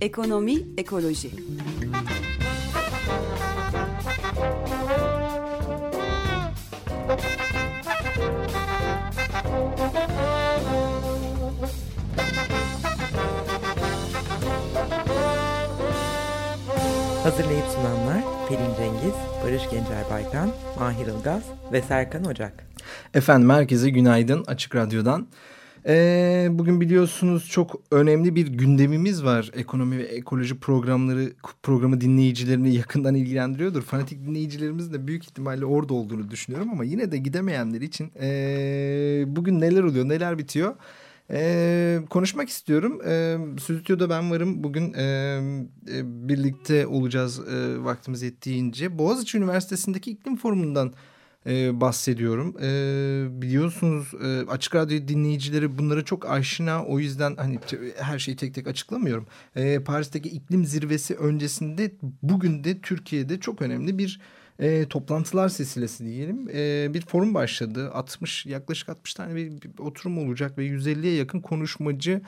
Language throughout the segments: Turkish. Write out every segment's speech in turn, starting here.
Ekonomi, ekoloji. Hazırlayıp sunanlar Pelin Cengiz, Barış Gencer Baykan, Mahir Ilgaz ve Serkan Ocak. Efendim herkese günaydın Açık Radyo'dan. Ee, bugün biliyorsunuz çok önemli bir gündemimiz var. Ekonomi ve ekoloji programları programı dinleyicilerini yakından ilgilendiriyordur. Fanatik dinleyicilerimiz de büyük ihtimalle orada olduğunu düşünüyorum ama yine de gidemeyenler için ee, bugün neler oluyor, neler bitiyor? Ee, konuşmak istiyorum. Ee, stüdyoda ben varım. Bugün e, e, birlikte olacağız e, vaktimiz yettiğince. Boğaziçi Üniversitesi'ndeki iklim forumundan e, bahsediyorum. E, biliyorsunuz e, Açık Radyo dinleyicileri bunlara çok aşina. O yüzden hani her şeyi tek tek açıklamıyorum. E, Paris'teki iklim zirvesi öncesinde bugün de Türkiye'de çok önemli bir e, toplantılar silsilesi diyelim. E, bir forum başladı. 60 yaklaşık 60 tane bir, bir oturum olacak ve 150'ye yakın konuşmacı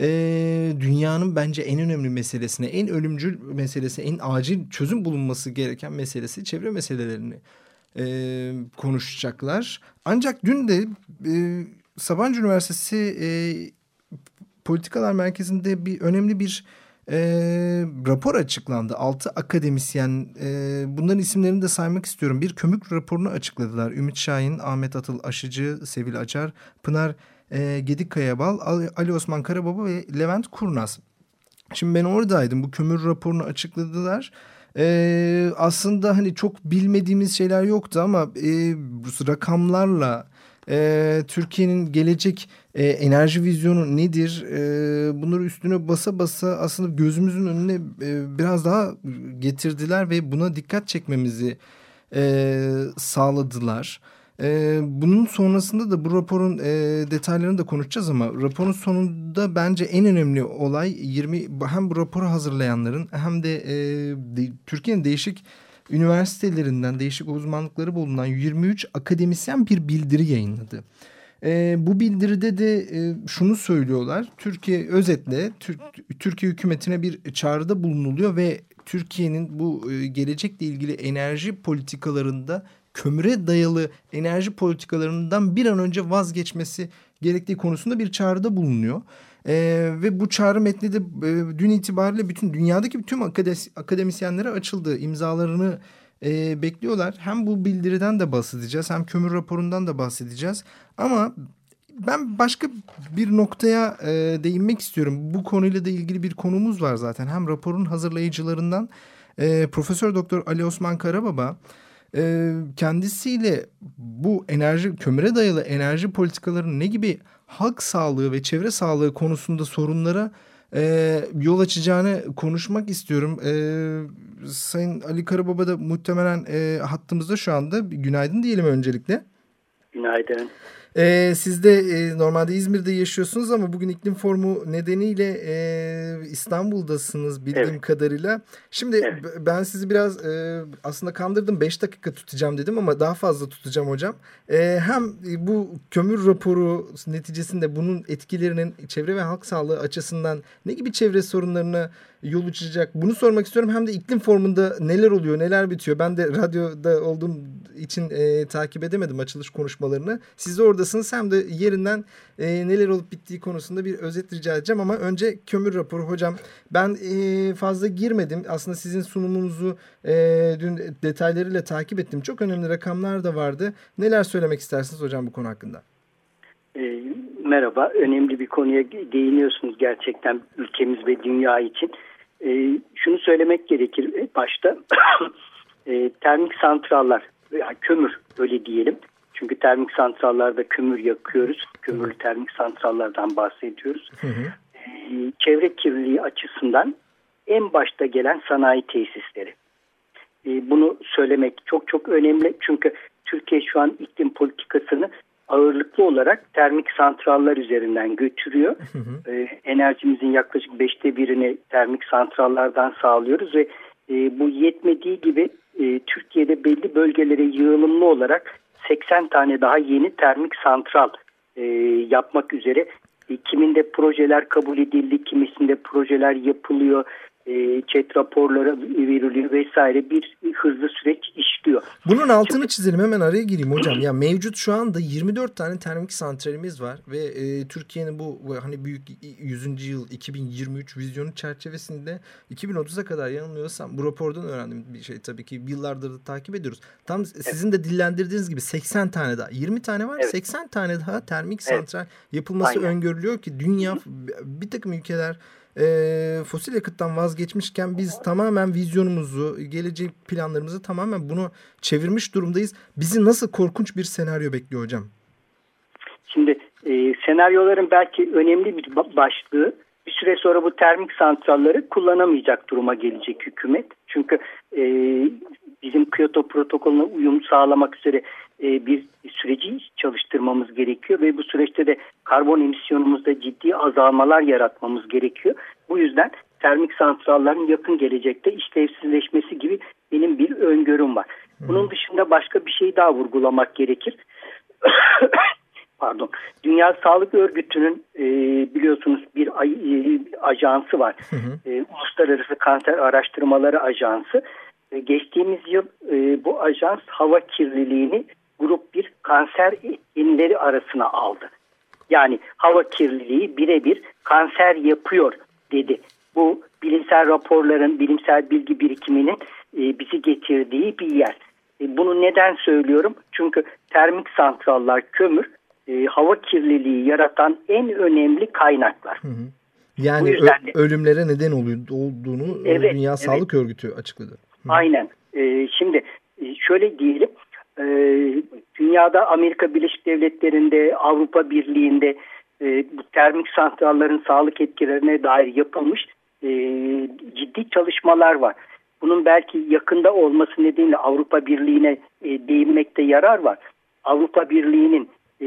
e, dünyanın bence en önemli meselesine, en ölümcül meselesi, en acil çözüm bulunması gereken meselesi çevre meselelerini e, konuşacaklar. Ancak dün de e, Sabancı Üniversitesi e, Politikalar Merkezi'nde bir önemli bir e, rapor açıklandı. Altı akademisyen e, bunların isimlerini de saymak istiyorum. Bir kömük raporunu açıkladılar. Ümit Şahin, Ahmet Atıl Aşıcı, Sevil Açar, Pınar e, Gedik Kayabal, Ali Osman Karababa ve Levent Kurnaz. Şimdi ben oradaydım. Bu kömür raporunu açıkladılar. Ee, aslında hani çok bilmediğimiz şeyler yoktu ama e, rakamlarla e, Türkiye'nin gelecek e, enerji vizyonu nedir? E, bunları üstüne basa basa aslında gözümüzün önüne e, biraz daha getirdiler ve buna dikkat çekmemizi e, sağladılar. E, bunun sonrasında da bu raporun e, detaylarını da konuşacağız ama raporun sonunda bence en önemli olay 20 hem bu raporu hazırlayanların hem de, e, de Türkiye'nin değişik üniversitelerinden değişik uzmanlıkları bulunan 23 akademisyen bir bildiri yayınladı. E, bu bildiride de e, şunu söylüyorlar. Türkiye özetle Tür Türkiye hükümetine bir çağrıda bulunuluyor ve Türkiye'nin bu e, gelecekle ilgili enerji politikalarında kömüre dayalı enerji politikalarından bir an önce vazgeçmesi gerektiği konusunda bir çağrıda bulunuyor. Ee, ve bu çağrı metni de e, dün itibariyle bütün dünyadaki tüm akademis akademisyenlere açıldı. İmzalarını e, bekliyorlar. Hem bu bildiriden de bahsedeceğiz hem kömür raporundan da bahsedeceğiz. Ama ben başka bir noktaya e, değinmek istiyorum. Bu konuyla da ilgili bir konumuz var zaten. Hem raporun hazırlayıcılarından e, Profesör Doktor Ali Osman Karababa e, kendisiyle bu enerji kömüre dayalı enerji politikalarının ne gibi halk sağlığı ve çevre sağlığı konusunda sorunlara e, yol açacağını konuşmak istiyorum. E, Sayın Ali Karababa da muhtemelen e, hattımızda şu anda. Günaydın diyelim öncelikle. Günaydın. Ee, siz de e, normalde İzmir'de yaşıyorsunuz ama bugün iklim formu nedeniyle e, İstanbul'dasınız bildiğim evet. kadarıyla. Şimdi evet. ben sizi biraz e, aslında kandırdım 5 dakika tutacağım dedim ama daha fazla tutacağım hocam. E, hem bu kömür raporu neticesinde bunun etkilerinin çevre ve halk sağlığı açısından ne gibi çevre sorunlarına yol açacak bunu sormak istiyorum. Hem de iklim formunda neler oluyor neler bitiyor. Ben de radyoda olduğum için e, takip edemedim açılış konuşmalarını. Siz de oradasınız hem de yerinden e, neler olup bittiği konusunda bir özet rica edeceğim. Ama önce kömür raporu hocam. Ben e, fazla girmedim. Aslında sizin sunumunuzu e, dün detaylarıyla takip ettim. Çok önemli rakamlar da vardı. Neler söylemek istersiniz hocam bu konu hakkında? E, merhaba. Önemli bir konuya değiniyorsunuz gerçekten ülkemiz ve dünya için. E, şunu söylemek gerekir başta. e, termik santrallar veya kömür öyle diyelim. Çünkü termik santrallarda kömür yakıyoruz. Kömürlü termik santrallardan bahsediyoruz. Hı hı. E, çevre kirliliği açısından en başta gelen sanayi tesisleri. E, bunu söylemek çok çok önemli. Çünkü Türkiye şu an iklim politikasını ağırlıklı olarak termik santrallar üzerinden götürüyor. Hı hı. E, enerjimizin yaklaşık beşte birini termik santrallardan sağlıyoruz ve e, bu yetmediği gibi e, Türkiye'de belli bölgelere yığılımlı olarak 80 tane daha yeni termik santral e, yapmak üzere. E, kiminde projeler kabul edildi, kimisinde projeler yapılıyor e, chat raporları veriliyor vesaire bir hızlı süreç işliyor. Bunun altını Şimdi, çizelim hemen araya gireyim hocam. Ya mevcut şu anda 24 tane termik santralimiz var ve e, Türkiye'nin bu hani büyük 100. yıl 2023 vizyonu çerçevesinde 2030'a kadar yanılmıyorsam bu rapordan öğrendim bir şey tabii ki yıllardır da takip ediyoruz. Tam evet. sizin de dillendirdiğiniz gibi 80 tane daha 20 tane var evet. 80 tane daha termik evet. santral yapılması Aynen. öngörülüyor ki dünya Hı -hı. bir takım ülkeler e, fosil yakıttan vazgeçmişken biz tamamen vizyonumuzu, gelecek planlarımızı tamamen bunu çevirmiş durumdayız. Bizi nasıl korkunç bir senaryo bekliyor hocam? Şimdi e, senaryoların belki önemli bir başlığı bir süre sonra bu termik santralleri kullanamayacak duruma gelecek hükümet. Çünkü e, bizim Kyoto protokolüne uyum sağlamak üzere e, bir süreci çalıştırmamız gerekiyor ve bu süreçte de karbon emisyonumuzda ciddi azalmalar yaratmamız gerekiyor. Bu yüzden termik santrallerin yakın gelecekte işlevsizleşmesi gibi benim bir öngörüm var. Bunun dışında başka bir şey daha vurgulamak gerekir. Pardon. Dünya Sağlık Örgütü'nün e, biliyorsunuz bir ay, e, ajansı var. Hı hı. E, Uluslararası Kanser Araştırmaları Ajansı. E, geçtiğimiz yıl e, bu ajans hava kirliliğini grup bir kanser etkinleri arasına aldı. Yani hava kirliliği birebir kanser yapıyor dedi. Bu bilimsel raporların, bilimsel bilgi birikiminin e, bizi getirdiği bir yer. E, bunu neden söylüyorum? Çünkü termik santrallar, kömür e, hava kirliliği yaratan en önemli kaynaklar. Hı hı. Yani ölümlere neden olduğunu evet, Dünya evet. Sağlık Örgütü açıkladı. Hı. Aynen. E, şimdi şöyle diyelim e, dünyada Amerika Birleşik Devletleri'nde Avrupa Birliği'nde e, bu termik santrallerin sağlık etkilerine dair yapılmış e, ciddi çalışmalar var. Bunun belki yakında olması nedeniyle Avrupa Birliği'ne e, değinmekte yarar var. Avrupa Birliği'nin e,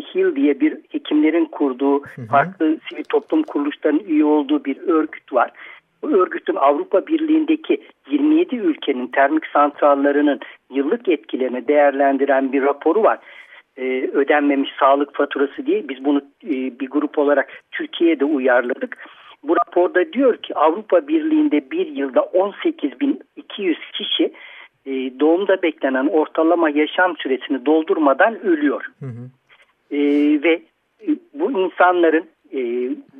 HIL diye bir hekimlerin kurduğu hı hı. farklı sivil toplum kuruluşlarının üye olduğu bir örgüt var. Bu örgütün Avrupa Birliği'ndeki 27 ülkenin termik santrallarının yıllık etkilerini değerlendiren bir raporu var. Ee, ödenmemiş sağlık faturası diye biz bunu e, bir grup olarak Türkiye'de uyarladık. Bu raporda diyor ki Avrupa Birliği'nde bir yılda 18.200 kişi e, doğumda beklenen ortalama yaşam süresini doldurmadan ölüyor. Hı hı. E, ve bu insanların e,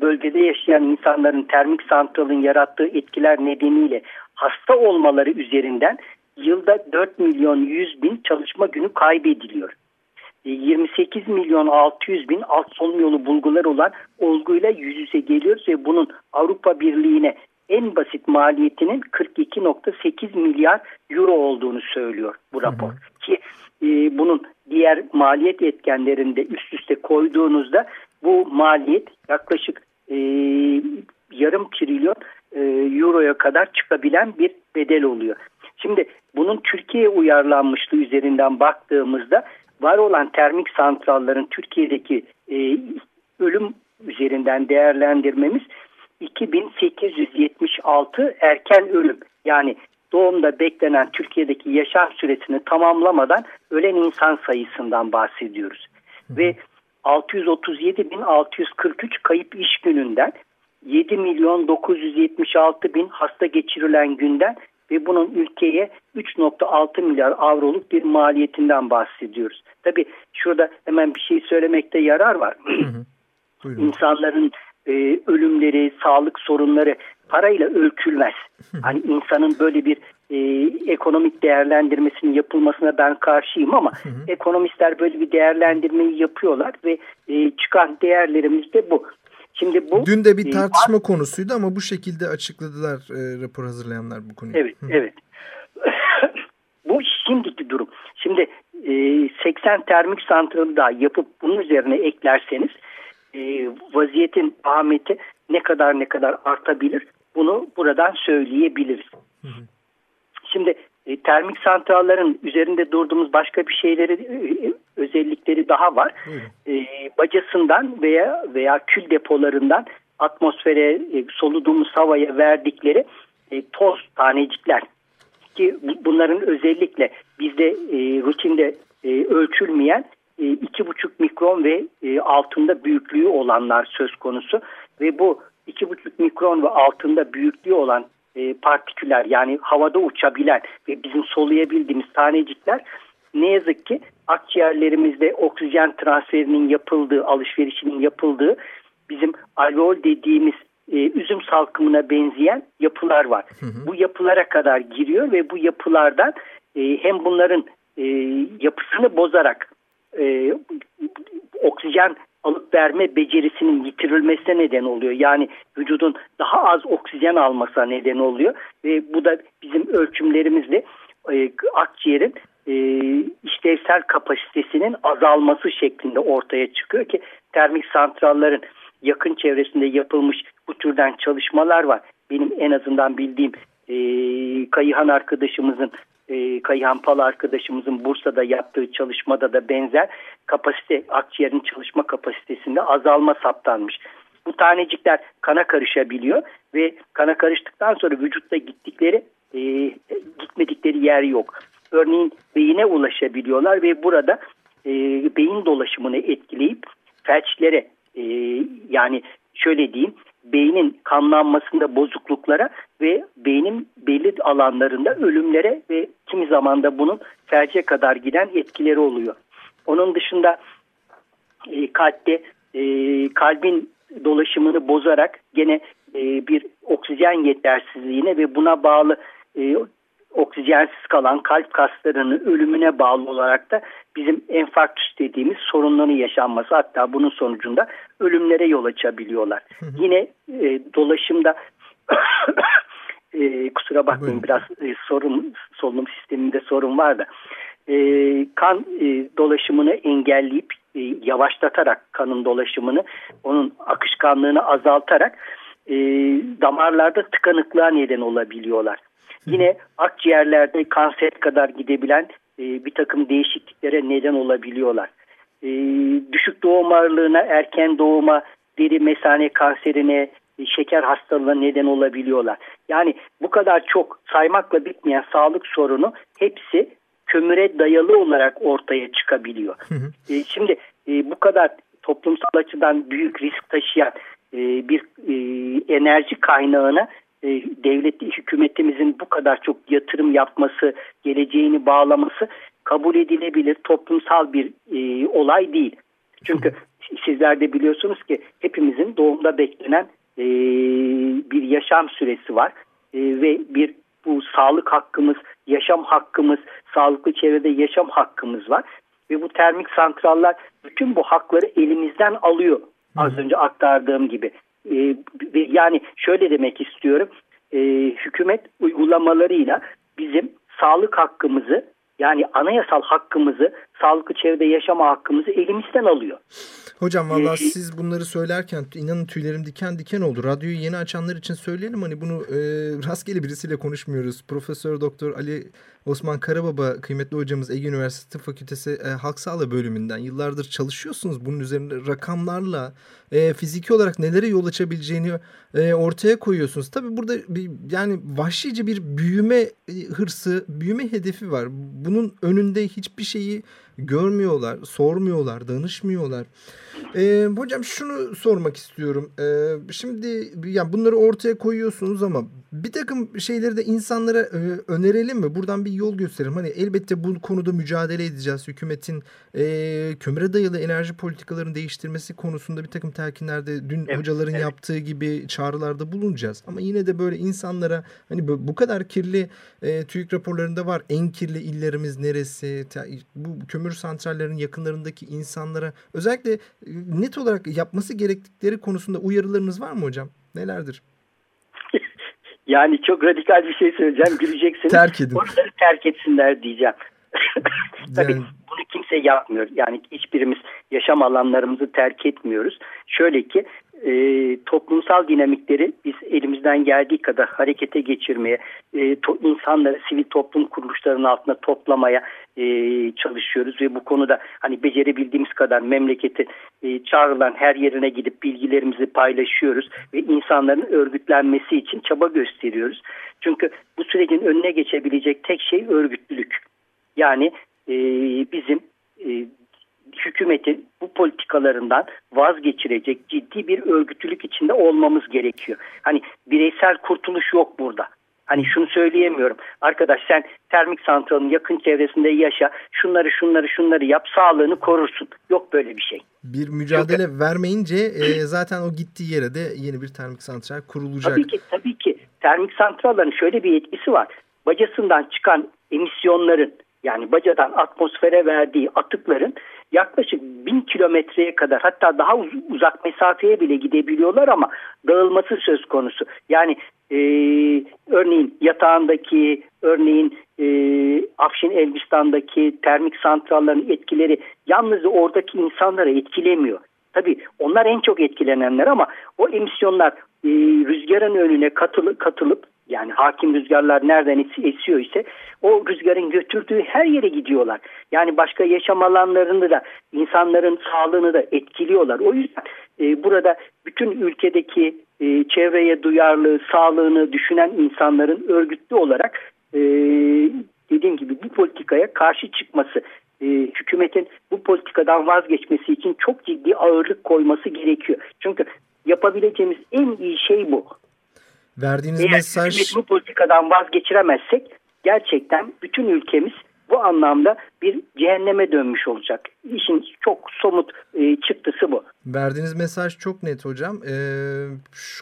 bölgede yaşayan insanların termik santralın yarattığı etkiler nedeniyle hasta olmaları üzerinden yılda 4 milyon 100 bin çalışma günü kaybediliyor. 28 e, milyon 600 bin alt solunum yolu bulgular olan olguyla yüz yüze geliyoruz ve bunun Avrupa Birliği'ne en basit maliyetinin 42.8 milyar euro olduğunu söylüyor bu rapor. Hı hı. Ki e, bunun diğer maliyet etkenlerinde üst üste koyduğunuzda bu maliyet yaklaşık e, yarım trilyon e, euroya kadar çıkabilen bir bedel oluyor. Şimdi bunun Türkiye uyarlanmışlığı üzerinden baktığımızda var olan termik santrallerin Türkiye'deki e, ölüm üzerinden değerlendirmemiz 2876 erken ölüm yani doğumda beklenen Türkiye'deki yaşam süresini tamamlamadan ölen insan sayısından bahsediyoruz. Ve 637.643 kayıp iş gününden 7 milyon 976 bin hasta geçirilen günden ve bunun ülkeye 3.6 milyar avroluk bir maliyetinden bahsediyoruz. Tabi şurada hemen bir şey söylemekte yarar var. Hı hı. İnsanların e, ölümleri, sağlık sorunları parayla ölçülmez. Hani insanın böyle bir e, ekonomik değerlendirmesinin yapılmasına ben karşıyım ama hı hı. ekonomistler böyle bir değerlendirmeyi yapıyorlar ve e, çıkan değerlerimiz de bu. Şimdi bu Dün de bir e, tartışma e, konusuydu ama bu şekilde açıkladılar e, rapor hazırlayanlar bu konuyu. Evet, hı. evet. bu şimdiki durum. Şimdi e, 80 termik santralı daha yapıp bunun üzerine eklerseniz e, vaziyetin ahmeti ne kadar ne kadar artabilir bunu buradan söyleyebiliriz. Hı hı. Şimdi e, termik santrallerin üzerinde durduğumuz başka bir şeyleri e, özellikleri daha var. E, bacasından veya veya kül depolarından atmosfere e, soluduğumuz havaya verdikleri e, toz tanecikler ki bunların özellikle bizde e, rutinde e, ölçülmeyen iki buçuk mikron ve e, altında büyüklüğü olanlar söz konusu ve bu iki buçuk mikron ve altında büyüklüğü olan e, partiküller yani havada uçabilen ve bizim soluyabildiğimiz tanecikler ne yazık ki akciğerlerimizde oksijen transferinin yapıldığı, alışverişinin yapıldığı bizim alveol dediğimiz e, üzüm salkımına benzeyen yapılar var. Hı hı. Bu yapılara kadar giriyor ve bu yapılardan e, hem bunların e, yapısını bozarak e, oksijen alıp verme becerisinin yitirilmesine neden oluyor. Yani vücudun daha az oksijen almasına neden oluyor ve bu da bizim ölçümlerimizle e, akciğerin e, işlevsel kapasitesinin azalması şeklinde ortaya çıkıyor ki termik santrallerin yakın çevresinde yapılmış bu türden çalışmalar var. Benim en azından bildiğim e, Kayıhan arkadaşımızın e, Kayıhan Pal arkadaşımızın Bursa'da yaptığı çalışmada da benzer kapasite akciğerin çalışma kapasitesinde azalma saptanmış. Bu tanecikler kana karışabiliyor ve kana karıştıktan sonra vücutta gittikleri e, gitmedikleri yer yok. Örneğin beyine ulaşabiliyorlar ve burada e, beyin dolaşımını etkileyip felçlere e, yani şöyle diyeyim beynin kanlanmasında bozukluklara ve beynin belli alanlarında ölümlere ve kimi zaman da bunun felce kadar giden etkileri oluyor. Onun dışında e, kalpte e, kalbin dolaşımını bozarak gene e, bir oksijen yetersizliğine ve buna bağlı e, oksijensiz kalan kalp kaslarının ölümüne bağlı olarak da bizim enfarktüs dediğimiz sorunların yaşanması hatta bunun sonucunda ölümlere yol açabiliyorlar. Hı hı. Yine e, dolaşımda e, kusura bakmayın Buyurun. biraz e, sorun solunum sisteminde sorun var da e, kan e, dolaşımını engelleyip e, yavaşlatarak kanın dolaşımını onun akışkanlığını azaltarak e, damarlarda tıkanıklığa neden olabiliyorlar. Yine akciğerlerde kanser kadar gidebilen e, bir takım değişikliklere neden olabiliyorlar. E, düşük doğum ağırlığına, erken doğuma, deri mesane kanserine, e, şeker hastalığına neden olabiliyorlar. Yani bu kadar çok saymakla bitmeyen sağlık sorunu hepsi kömüre dayalı olarak ortaya çıkabiliyor. Hı hı. E, şimdi e, bu kadar toplumsal açıdan büyük risk taşıyan e, bir e, enerji kaynağına e, devlet hükümetimizin bu kadar çok yatırım yapması, geleceğini bağlaması kabul edilebilir toplumsal bir e, olay değil. Çünkü sizler de biliyorsunuz ki hepimizin doğumda beklenen e, bir yaşam süresi var e, ve bir bu sağlık hakkımız, yaşam hakkımız, sağlıklı çevrede yaşam hakkımız var ve bu termik santrallar bütün bu hakları elimizden alıyor. Az önce aktardığım gibi. E, yani şöyle demek istiyorum. E, hükümet uygulamalarıyla bizim sağlık hakkımızı yani anayasal hakkımızı, sağlıklı çevrede yaşama hakkımızı elimizden alıyor. Hocam valla siz bunları söylerken inanın tüylerim diken diken oldu. Radyoyu yeni açanlar için söyleyelim hani bunu e, rastgele birisiyle konuşmuyoruz. Profesör Doktor Ali Osman Karababa kıymetli hocamız Ege Üniversitesi Tıp Fakültesi e, Halk Sağlığı bölümünden yıllardır çalışıyorsunuz. Bunun üzerinde rakamlarla e, fiziki olarak nelere yol açabileceğini e, ortaya koyuyorsunuz. Tabii burada bir, yani vahşice bir büyüme e, hırsı, büyüme hedefi var. Bunun önünde hiçbir şeyi görmüyorlar, sormuyorlar, danışmıyorlar. E, hocam şunu sormak istiyorum. E, şimdi yani bunları ortaya koyuyorsunuz ama bir takım şeyleri de insanlara e, önerelim mi? Buradan bir yol gösterelim. Hani elbette bu konuda mücadele edeceğiz. Hükümetin e, kömüre dayalı enerji politikalarını değiştirmesi konusunda bir takım telkinlerde dün evet, hocaların evet. yaptığı gibi çağrılarda bulunacağız. Ama yine de böyle insanlara hani bu kadar kirli e, TÜİK raporlarında var. En kirli illerimiz neresi? Bu kömür santrallerin yakınlarındaki insanlara özellikle net olarak yapması gerektikleri konusunda uyarılarınız var mı hocam? Nelerdir? yani çok radikal bir şey söyleyeceğim. Güleceksiniz. terk edin. Oraları terk etsinler diyeceğim. Tabii yani... bunu kimse yapmıyor. Yani hiçbirimiz yaşam alanlarımızı terk etmiyoruz. Şöyle ki e, toplumsal dinamikleri biz elimizden geldiği kadar harekete geçirmeye, e, to, insanları sivil toplum kuruluşlarının altında toplamaya e, çalışıyoruz ve bu konuda hani becerebildiğimiz kadar memleketi e, çağrılan her yerine gidip bilgilerimizi paylaşıyoruz ve insanların örgütlenmesi için çaba gösteriyoruz. Çünkü bu sürecin önüne geçebilecek tek şey örgütlülük. Yani e, bizim e, hükümetin bu politikalarından vazgeçirecek ciddi bir örgütlülük içinde olmamız gerekiyor. Hani bireysel kurtuluş yok burada. Hani şunu söyleyemiyorum. Arkadaş sen termik santralın yakın çevresinde yaşa. Şunları şunları şunları yap. Sağlığını korursun. Yok böyle bir şey. Bir mücadele Çünkü, vermeyince e, zaten o gittiği yere de yeni bir termik santral kurulacak. Tabii ki tabii ki. Termik santralların şöyle bir etkisi var. Bacasından çıkan emisyonların yani bacadan atmosfere verdiği atıkların yaklaşık bin kilometreye kadar hatta daha uz uzak mesafeye bile gidebiliyorlar ama dağılması söz konusu. Yani e, örneğin yatağındaki, örneğin e, Afşin Elbistan'daki termik santrallerin etkileri yalnız oradaki insanları etkilemiyor. Tabii onlar en çok etkilenenler ama o emisyonlar e, rüzgarın önüne katılıp, katılıp yani hakim rüzgarlar nereden esiyor ise o rüzgarın götürdüğü her yere gidiyorlar. Yani başka yaşam alanlarını da insanların sağlığını da etkiliyorlar. O yüzden e, burada bütün ülkedeki e, çevreye duyarlı, sağlığını düşünen insanların örgütlü olarak e, dediğim gibi bu politikaya karşı çıkması, e, hükümetin bu politikadan vazgeçmesi için çok ciddi ağırlık koyması gerekiyor. Çünkü yapabileceğimiz en iyi şey bu. Verdiğiniz Eğer mesaj... bu politikadan vazgeçiremezsek gerçekten bütün ülkemiz bu anlamda bir cehenneme dönmüş olacak. İşin çok somut e, çıktısı bu. Verdiğiniz mesaj çok net hocam. Ee,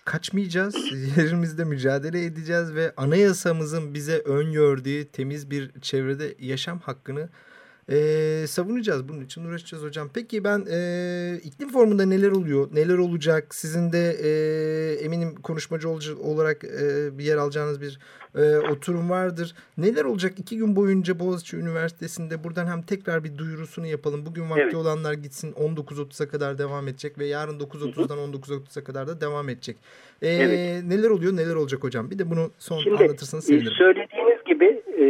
kaçmayacağız, yerimizde mücadele edeceğiz ve anayasamızın bize öngördüğü temiz bir çevrede yaşam hakkını e, savunacağız. Bunun için uğraşacağız hocam. Peki ben e, iklim formunda neler oluyor? Neler olacak? Sizin de e, eminim konuşmacı olarak e, bir yer alacağınız bir e, oturum vardır. Neler olacak? iki gün boyunca Boğaziçi Üniversitesi'nde buradan hem tekrar bir duyurusunu yapalım. Bugün vakti evet. olanlar gitsin 19.30'a kadar devam edecek ve yarın 9.30'dan 19.30'a kadar da devam edecek. E, evet. Neler oluyor? Neler olacak hocam? Bir de bunu son Şimdi, anlatırsanız sevinirim. Söylediğiniz gibi e,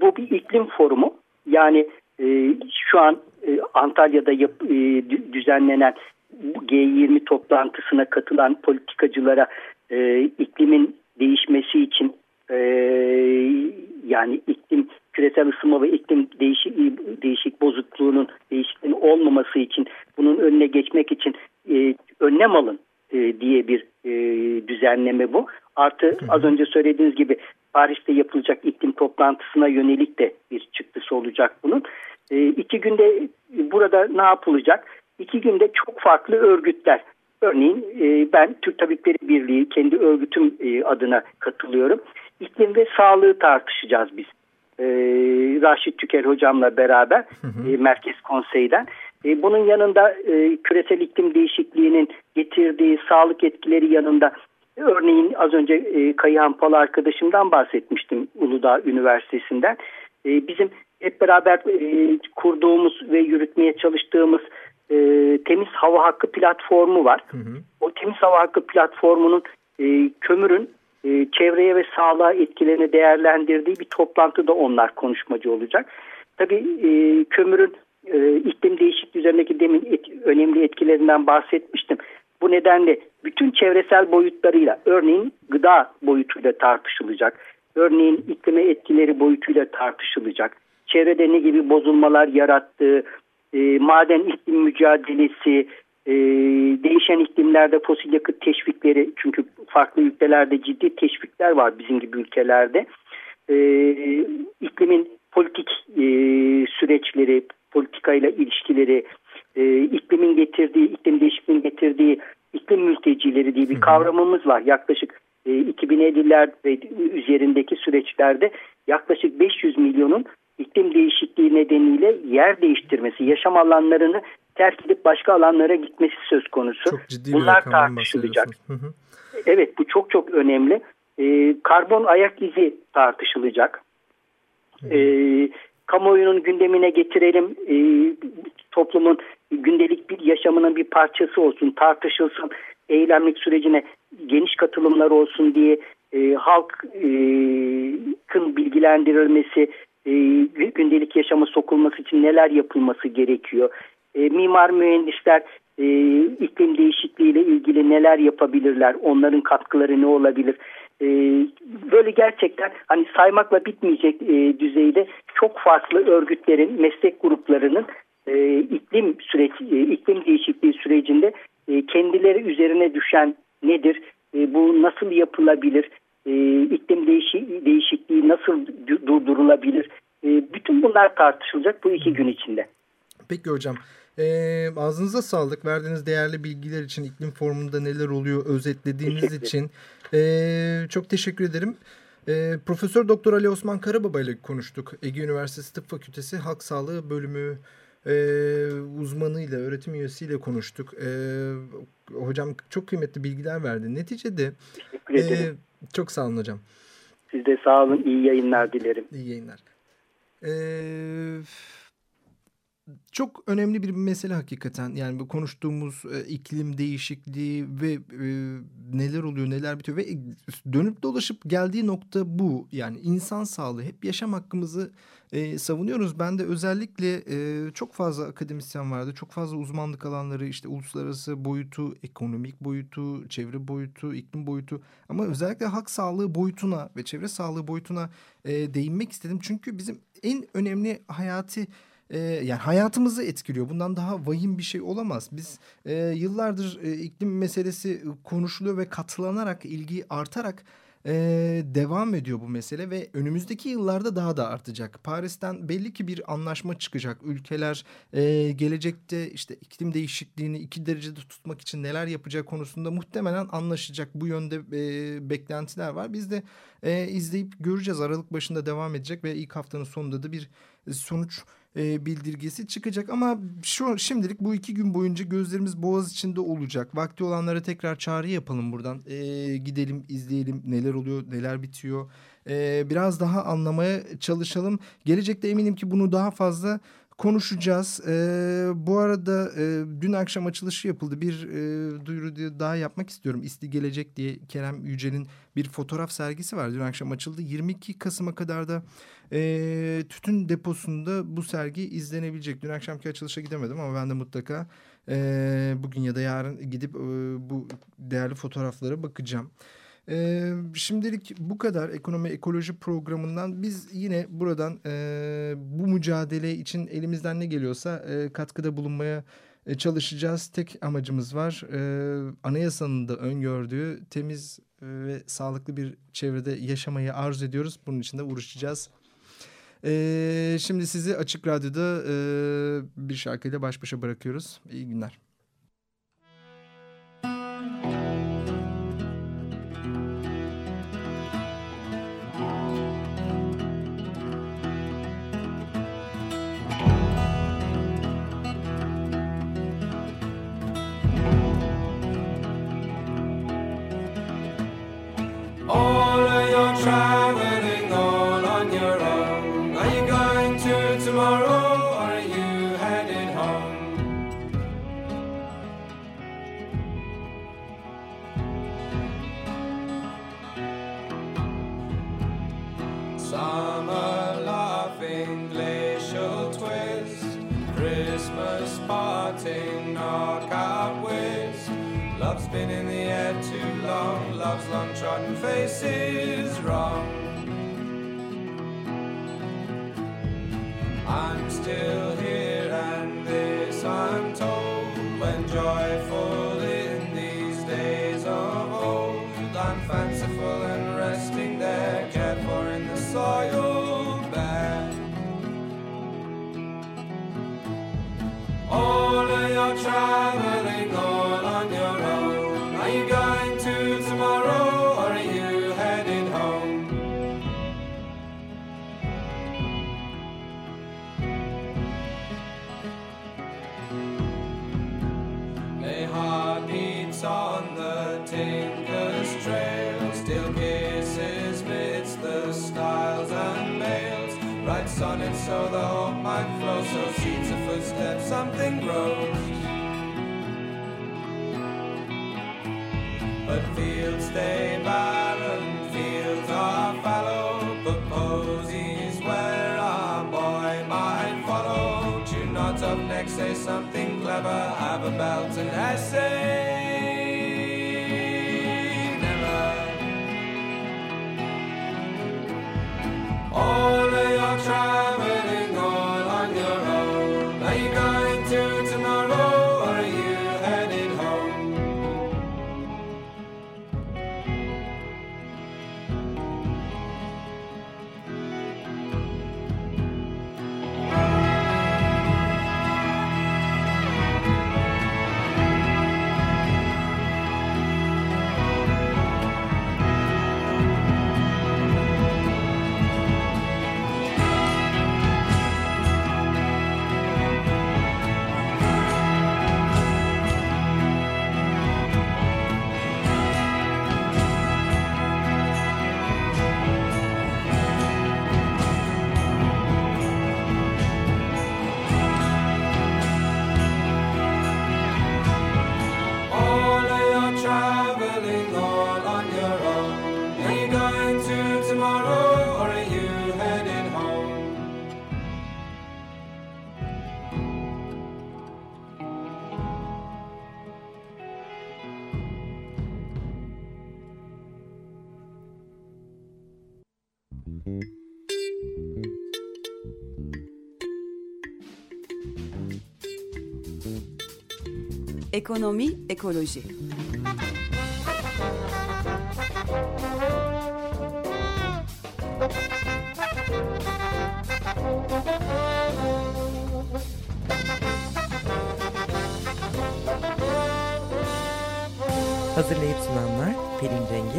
bu bir iklim forumu yani e, şu an e, Antalya'da yap, e, düzenlenen G20 toplantısına katılan politikacılara e, iklimin değişmesi için e, yani iklim küresel ısınma ve iklim değişik, değişik bozukluğunun değişikliğinin olmaması için bunun önüne geçmek için e, önlem alın e, diye bir e, düzenleme bu. Artı az önce söylediğiniz gibi Paris'te yapılacak iklim toplantısına yönelik de bir çıktısı olacak bunun. E, iki günde burada ne yapılacak? İki günde çok farklı örgütler. Örneğin e, ben Türk Tabipleri Birliği kendi örgütüm e, adına katılıyorum. İklim ve sağlığı tartışacağız biz. E, Raşit Tüker hocamla beraber E, Merkez Konsey'den. E, bunun yanında e, küresel iklim değişikliğinin getirdiği sağlık etkileri yanında Örneğin az önce e, Kayıhan Pal arkadaşımdan bahsetmiştim Uludağ Üniversitesi'nden. E, bizim hep beraber e, kurduğumuz ve yürütmeye çalıştığımız e, Temiz Hava Hakkı platformu var. Hı hı. O Temiz Hava Hakkı platformunun e, kömürün e, çevreye ve sağlığa etkilerini değerlendirdiği bir toplantıda onlar konuşmacı olacak. Tabii e, kömürün e, iklim değişikliği üzerindeki demin et, önemli etkilerinden bahsetmiştim. Bu nedenle bütün çevresel boyutlarıyla örneğin gıda boyutuyla tartışılacak. Örneğin iklime etkileri boyutuyla tartışılacak. Çevrede ne gibi bozulmalar yarattığı, e, maden iklim mücadelesi, e, değişen iklimlerde fosil yakıt teşvikleri çünkü farklı ülkelerde ciddi teşvikler var bizim gibi ülkelerde. E, iklimin politik e, süreçleri, politikayla ilişkileri, e, iklimin getirdiği, iklim değişikliğinin getirdiği iklim mültecileri diye bir kavramımız var. Yaklaşık e, 2050'ler ve üzerindeki süreçlerde yaklaşık 500 milyonun iklim değişikliği nedeniyle yer değiştirmesi, yaşam alanlarını terk edip başka alanlara gitmesi söz konusu. Çok ciddi Bunlar tartışılacak. Hı hı. Evet bu çok çok önemli. E, karbon ayak izi tartışılacak. E, kamuoyunun gündemine getirelim. E, toplumun gündelik bir yaşamının bir parçası olsun, tartışılsın, eylemlik sürecine geniş katılımlar olsun diye e, halkın bilgilendirilmesi, e, gündelik yaşama sokulması için neler yapılması gerekiyor? E, mimar mühendisler e, iklim değişikliğiyle ilgili neler yapabilirler? Onların katkıları ne olabilir? e, böyle gerçekten hani saymakla bitmeyecek e, düzeyde çok farklı örgütlerin, meslek gruplarının e, iklim süreç, e, iklim değişikliği sürecinde e, kendileri üzerine düşen nedir? E, bu nasıl yapılabilir? E, iklim değişi, değişikliği nasıl durdurulabilir? E, bütün bunlar tartışılacak bu iki gün içinde. Peki hocam. E, ağzınıza sağlık. Verdiğiniz değerli bilgiler için iklim formunda neler oluyor özetlediğiniz için e, çok teşekkür ederim. E, Profesör Doktor Ali Osman Karababa ile konuştuk. Ege Üniversitesi Tıp Fakültesi Halk Sağlığı Bölümü e, uzmanıyla, öğretim üyesiyle konuştuk. E, hocam çok kıymetli bilgiler verdi. Neticede e, çok sağ olun hocam. Siz de sağ olun. İyi yayınlar dilerim. İyi yayınlar. Eee çok önemli bir mesele hakikaten. Yani bu konuştuğumuz e, iklim değişikliği ve e, neler oluyor, neler bitiyor ve dönüp dolaşıp geldiği nokta bu. Yani insan sağlığı, hep yaşam hakkımızı e, savunuyoruz. Ben de özellikle e, çok fazla akademisyen vardı. Çok fazla uzmanlık alanları işte uluslararası boyutu, ekonomik boyutu, çevre boyutu, iklim boyutu ama özellikle halk sağlığı boyutuna ve çevre sağlığı boyutuna e, değinmek istedim. Çünkü bizim en önemli hayati yani hayatımızı etkiliyor. Bundan daha vahim bir şey olamaz. Biz e, yıllardır e, iklim meselesi konuşuluyor ve katılanarak, ilgi artarak e, devam ediyor bu mesele ve önümüzdeki yıllarda daha da artacak. Paris'ten belli ki bir anlaşma çıkacak. Ülkeler e, gelecekte işte iklim değişikliğini iki derecede tutmak için neler yapacak konusunda muhtemelen anlaşacak. Bu yönde e, beklentiler var. Biz de e, izleyip göreceğiz. Aralık başında devam edecek ve ilk haftanın sonunda da bir sonuç e, bildirgesi çıkacak. Ama şu şimdilik bu iki gün boyunca gözlerimiz boğaz içinde olacak. Vakti olanlara tekrar çağrı yapalım buradan. E, gidelim izleyelim neler oluyor neler bitiyor. E, biraz daha anlamaya çalışalım. Gelecekte eminim ki bunu daha fazla konuşacağız. E, bu arada e, dün akşam açılışı yapıldı. Bir e, duyuru daha yapmak istiyorum. İsti Gelecek diye Kerem Yücel'in bir fotoğraf sergisi var. Dün akşam açıldı. 22 Kasım'a kadar da e, tütün deposunda bu sergi izlenebilecek. Dün akşamki açılışa gidemedim ama ben de mutlaka e, bugün ya da yarın gidip e, bu değerli fotoğraflara bakacağım. Ee, şimdilik bu kadar ekonomi ekoloji programından biz yine buradan e, bu mücadele için elimizden ne geliyorsa e, katkıda bulunmaya e, çalışacağız. Tek amacımız var e, anayasanın da öngördüğü temiz ve sağlıklı bir çevrede yaşamayı arzu ediyoruz. Bunun için de uğraşacağız. E, şimdi sizi Açık Radyo'da e, bir şarkıyla baş başa bırakıyoruz. İyi günler. Love's been in the air too long, love's long trodden face is wrong. I'm still so the hope might flow. So seeds of footsteps, something grows. But fields stay barren, fields are fallow. But posies where a boy might follow. Two knots up next, say something clever, have a belt and essay. Ekonomi, ekoloji.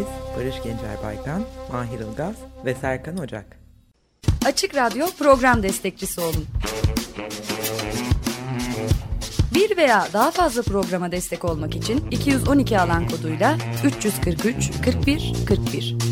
Cengiz, Barış Gencer Baykan, Mahir Ilgaz ve Serkan Ocak. Açık Radyo program destekçisi olun. Bir veya daha fazla programa destek olmak için 212 alan koduyla 343 41 41.